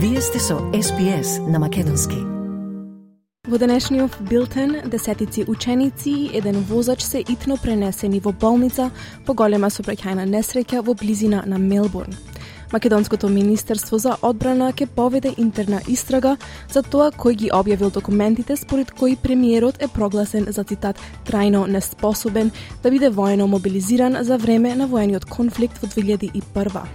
Вие сте со SPS на Македонски. Во денешниот билтен, десетици ученици и еден возач се итно пренесени во болница по голема сообраќајна несреќа во близина на Мелбурн. Македонското Министерство за одбрана ќе поведе интерна истрага за тоа кој ги објавил документите според кои премиерот е прогласен за цитат трајно неспособен да биде воено мобилизиран за време на воениот конфликт во 2001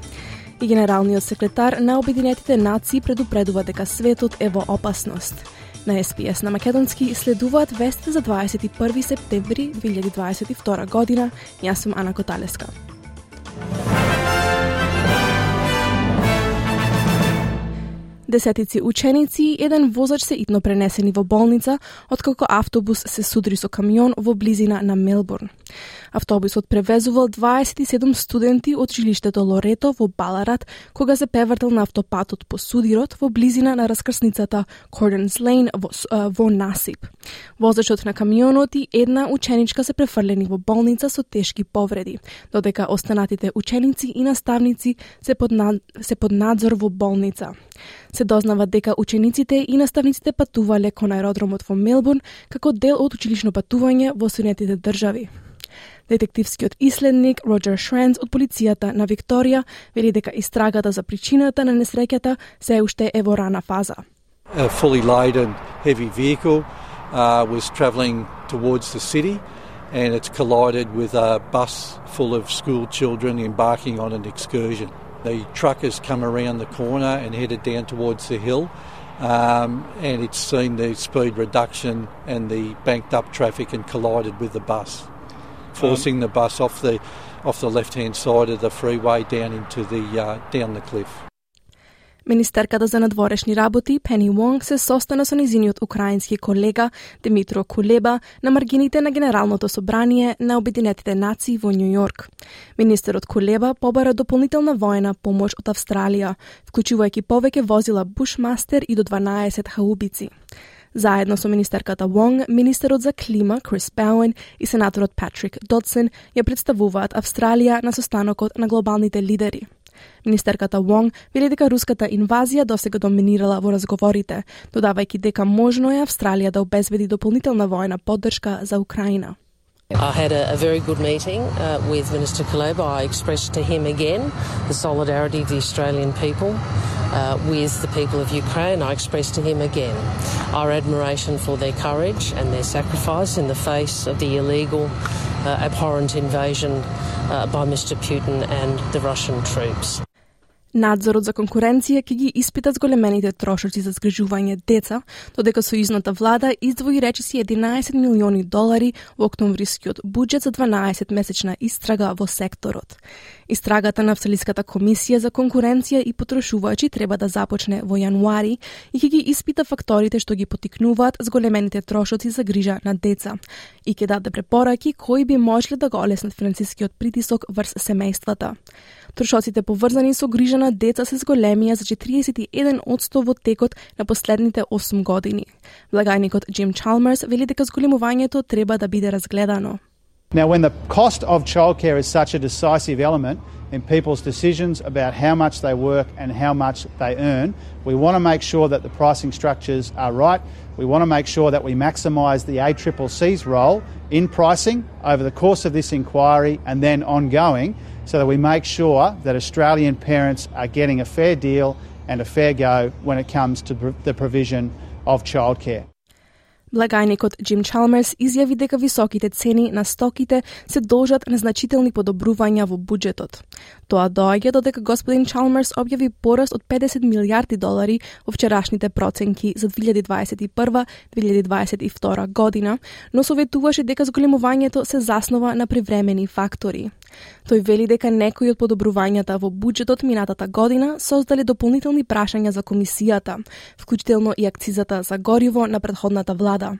и генералниот секретар на Обединетите нации предупредува дека светот е во опасност. На СПС на Македонски следуваат вести за 21 септември 2022 година. Јас сум Ана Коталеска. Десетици ученици и еден возач се итно пренесени во болница, откако автобус се судри со камион во близина на Мелбурн. Автобусот превезувал 27 студенти од жилиштето Лорето во Баларат, кога се превртел на автопатот по судирот во близина на раскрсницата Корденс Лейн во, во Насип. Возачот на камионот и една ученичка се префрлени во болница со тешки повреди, додека останатите ученици и наставници се под, над... се под надзор во болница. Се дознава дека учениците и наставниците патувале кон аеродромот во Мелбурн како дел од училишно патување во Соединетите држави. Детективскиот исследник Роджер Шренц од полицијата на Викторија вели дека истрагата за причината на несреќата се уште е во рана фаза. A fully laden heavy vehicle uh, was travelling towards the city and it's collided with a bus full of school children embarking on an excursion. The truck has come around the corner and headed down towards the hill. Um, and it's seen the speed reduction and the banked up traffic and collided with the bus forcing the bus off the off the left hand side of the freeway down into the uh, down the cliff. Министерката за надворешни работи Пени Вонг се состана со низиниот украински колега Димитро Кулеба на маргините на Генералното собрание на Обединетите нации во Нью Йорк. Министерот Кулеба побара дополнителна воена помош од Австралија, вклучувајќи повеќе возила Бушмастер и до 12 хаубици. Заедно со министерката Вонг, министерот за клима Крис Бауен и сенаторот Патрик Додсен ја представуваат Австралија на состанокот на глобалните лидери. Министерката Вонг вели дека руската инвазија досега доминирала во разговорите, додавајќи дека можно е Австралија да обезбеди дополнителна војна поддршка за Украина. I had a, a very good meeting uh, with Minister Kaleba. I expressed to him again the solidarity of the Australian people uh, with the people of Ukraine. I expressed to him again our admiration for their courage and their sacrifice in the face of the illegal, uh, abhorrent invasion uh, by Mr. Putin and the Russian troops. Надзорот за конкуренција ќе ги испита зголемените трошоци за згрижување деца, додека сојузната влада издвои речиси 11 милиони долари во октомврискиот буџет за 12 месечна истрага во секторот. Истрагата на Австралиската комисија за конкуренција и потрошувачи треба да започне во јануари и ќе ги испита факторите што ги потикнуваат зголемените трошоци за грижа на деца и ќе даде препораки кои би можеле да го олеснат финансискиот притисок врз семејствата. Трошоците поврзани со грижа на деца се зголемија за 41% во текот на последните 8 години. Влагајникот Джим Чалмерс вели дека зголемувањето треба да биде разгледано. Now, when the cost of childcare is such a decisive element in people's decisions about how much they work and how much they earn, we want to make sure that the pricing structures are right. We want to make sure that we maximise the ACCC's role in pricing over the course of this inquiry and then ongoing so that we make sure that Australian parents are getting a fair deal and a fair go when it comes to the provision of childcare. Благајникот Джим Чалмерс изјави дека високите цени на стоките се должат на значителни подобрувања во буџетот. Тоа доаѓа додека господин Чалмерс објави пораст од 50 милијарди долари во вчерашните проценки за 2021-2022 година, но советуваше дека зголемувањето се заснова на привремени фактори. Тој вели дека некои од подобрувањата во буџетот минатата година создале дополнителни прашања за комисијата, вклучително и акцизата за гориво на предходната влада.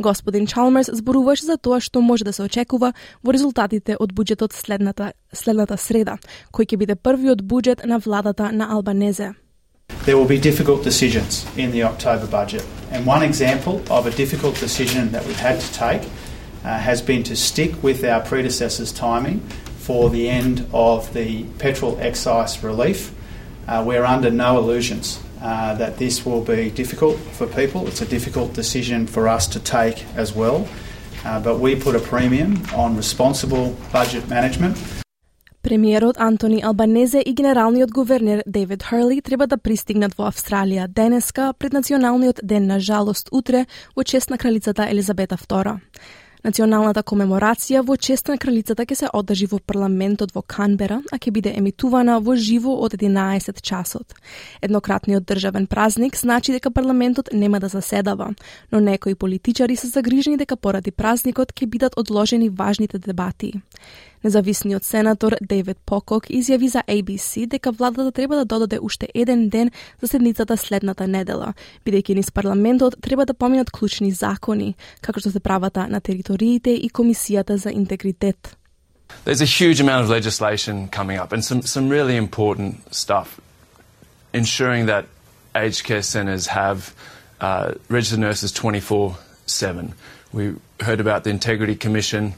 Господин Чалмерс зборуваше за тоа што може да се очекува во резултатите од буџетот следната, следната среда, кој ќе биде првиот буџет на владата на Албанезе. There will be difficult decisions in the October budget. And one example of a difficult decision that we've had to take uh, has been to stick with our predecessor's timing for the end of the petrol excise relief. Uh, we're under no illusions uh, that this will be difficult for people. It's a difficult decision for us to take as well. Uh, but we put a premium on responsible budget management. Премиерот Антони Албанезе и генералниот гувернер Дейвид Херли треба да пристигнат во Австралија денеска пред националниот ден на жалост утре во чест на кралицата Елизабета II. Националната комеморација во чест на кралицата ќе се одржи во парламентот во Канбера, а ќе биде емитувана во живо од 11 часот. Еднократниот државен празник значи дека парламентот нема да заседава, но некои политичари се загрижени дека поради празникот ќе бидат одложени важните дебати. Независниот сенатор Дейвид Покок изјави за ABC дека владата треба да додаде уште еден ден за седницата следната недела, бидејќи низ парламентот треба да поминат клучни закони, како што се правата на териториите и комисијата за интегритет. There's a huge amount of legislation coming up and some, some really important stuff. Ensuring that aged care centres have uh, registered nurses 24 7. We heard about the Integrity Commission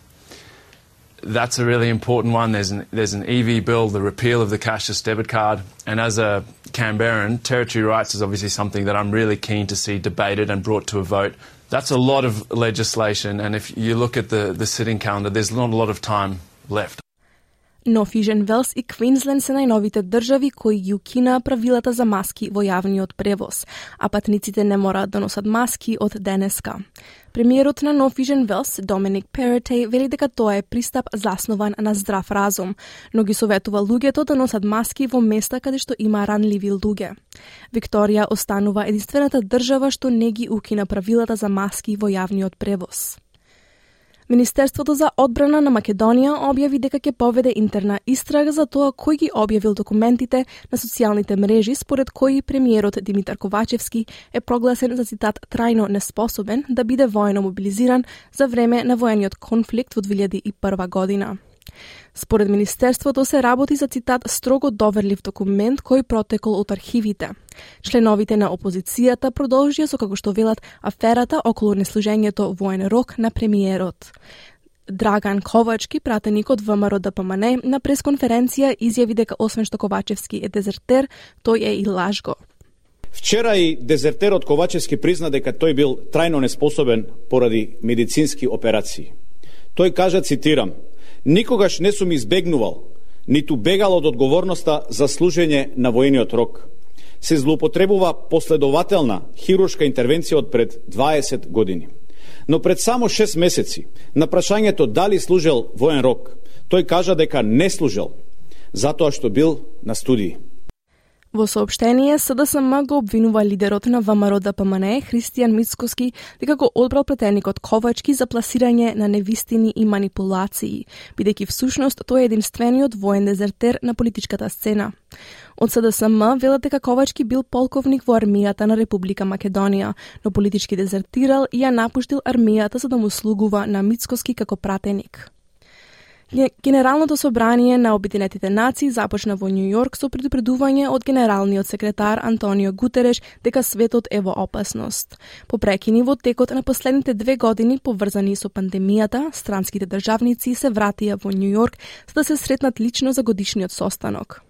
that's a really important one. There's an, there's an EV bill, the repeal of the cashless debit card. And as a Canberran, territory rights is obviously something that I'm really keen to see debated and brought to a vote. That's a lot of legislation, and if you look at the, the sitting calendar, there's not a lot of time left. Но Фижен Велс и Квинсленд се најновите држави кои ги укинаа правилата за маски во јавниот превоз, а патниците не мораат да носат маски од денеска. Премиерот на Нов Фижен Велс, Доминик Перетей, вели дека тоа е пристап заснован на здрав разум, но ги советува луѓето да носат маски во места каде што има ранливи луѓе. Викторија останува единствената држава што не ги укина правилата за маски во јавниот превоз. Министерството за одбрана на Македонија објави дека ќе поведе интерна истрага за тоа кој ги објавил документите на социјалните мрежи според кои премиерот Димитар Ковачевски е прогласен за цитат трајно неспособен да биде воено мобилизиран за време на воениот конфликт во 2001 година. Според Министерството се работи за цитат строго доверлив документ кој протекол од архивите. Членовите на опозицијата продолжија со како што велат аферата околу неслужењето воен рок на премиерот. Драган Ковачки, пратеник од ВМРО ДПМН, на пресконференција изјави дека освен што Ковачевски е дезертер, тој е и лажго. Вчера и дезертерот Ковачевски призна дека тој бил трајно неспособен поради медицински операции. Тој кажа, цитирам, Никогаш не сум избегнувал, ниту бегал од одговорноста за служење на воениот рок. Се злоупотребува последователна хируршка интервенција од пред 20 години. Но пред само 6 месеци, на прашањето дали служел воен рок, тој кажа дека не служел, затоа што бил на студии. Во сообштение, СДСМ го обвинува лидерот на ВМРО ДПМН, Христијан Мицкоски, дека го одбрал претеникот Ковачки за пласирање на невистини и манипулации, бидејќи всушност тој е единствениот воен дезертер на политичката сцена. Од СДСМ велат дека Ковачки бил полковник во армијата на Република Македонија, но политички дезертирал и ја напуштил армијата за да му слугува на Мицкоски како пратеник. Генералното собрание на Обединетите нации започна во Нью Йорк со предупредување од генералниот секретар Антонио Гутереш дека светот е во опасност. По прекини во текот на последните две години поврзани со пандемијата, странските државници се вратија во Нью Йорк за да се сретнат лично за годишниот состанок.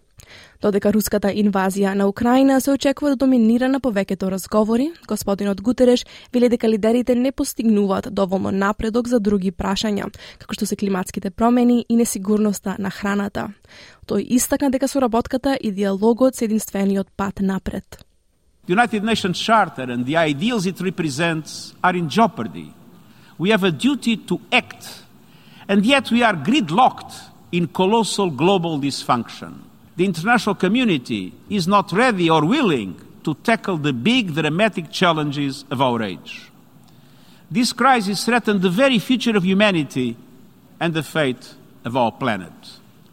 Додека руската инвазија на Украина се очекува да доминира на повеќето разговори, господинот Гутереш вели дека лидерите не постигнуваат доволно напредок за други прашања, како што се климатските промени и несигурноста на храната. Тој истакна дека соработката и диалогот се единствениот пат напред. The United Nations Charter and the ideals it represents are in jeopardy. We have a duty to act, and yet we are gridlocked in colossal global dysfunction the international community is not ready or willing to tackle the big, dramatic challenges of our age. This crisis threatens the very future of humanity and the fate of our planet.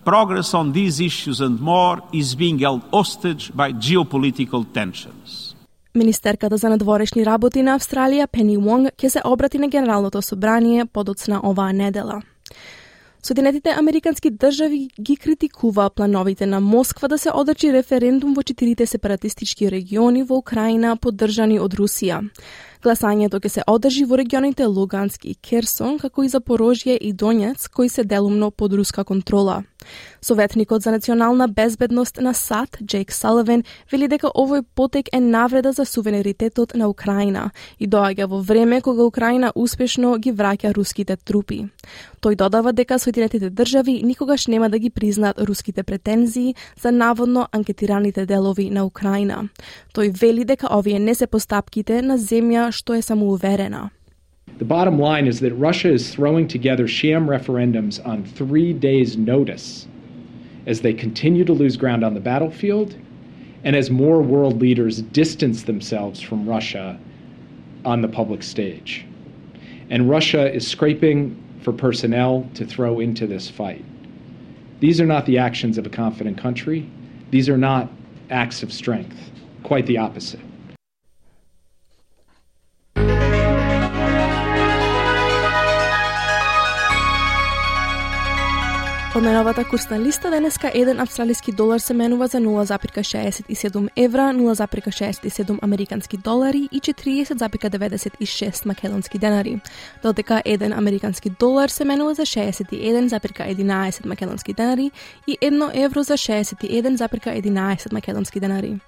Progress on these issues and more is being held hostage by geopolitical tensions. Министерката за надворешни работи на Австралија Пени Вонг ќе се обрати на Генералното собрание подоцна оваа недела. Соединетите Американски држави ги критикува плановите на Москва да се одржи референдум во четирите сепаратистички региони во Украина поддржани од Русија. Гласањето ќе се одржи во регионите Лугански и Керсон, како и Запорожје и Донец кои се делумно под руска контрола. Советникот за национална безбедност на САД, Джейк Салавен, вели дека овој потек е навреда за суверенитетот на Украина и доаѓа во време кога Украина успешно ги враќа руските трупи. Тој додава дека Соединетите држави никогаш нема да ги признаат руските претензии за наводно анкетираните делови на Украина. Тој вели дека овие не се постапките на земја što je samouverena. The bottom line is that Russia is throwing together sham referendums on three days' notice as they continue to lose ground on the battlefield and as more world leaders distance themselves from Russia on the public stage. And Russia is scraping for personnel to throw into this fight. These are not the actions of a confident country. These are not acts of strength, quite the opposite. Од најновата курсна листа денеска еден австралиски долар се менува за 0,67 евра, 0,67 американски долари и 40,96 македонски денари, додека еден американски долар се менува за 61,11 македонски денари и 1 евро за 61,11 македонски денари.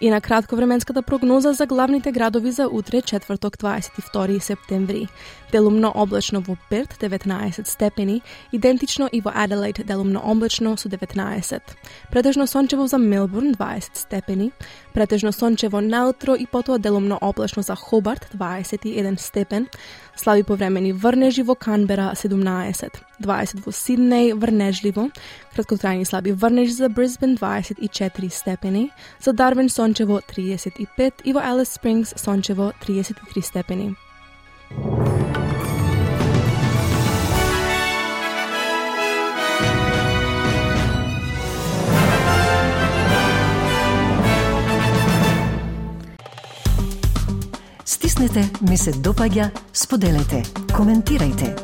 И на кратко временската прогноза за главните градови за утре, четврток 22 септември. Делумно облачно во Перт 19 степени, идентично и во Аделаид делумно облачно со 19. Претежно сончево за Мелбурн 20 степени, претежно сончево наутро и потоа делумно облачно за Хобарт 21 степен, слаби повремени врнежи во Канбера 17, 20 во Сиднеј врнежливо, краткотрајни слаби врнежи за Брисбен 24 степени, за Дарвин сончево 35 и во Алис Спрингс сончево 33 степени. Стиснете, ми се допаѓа, споделете, коментирайте.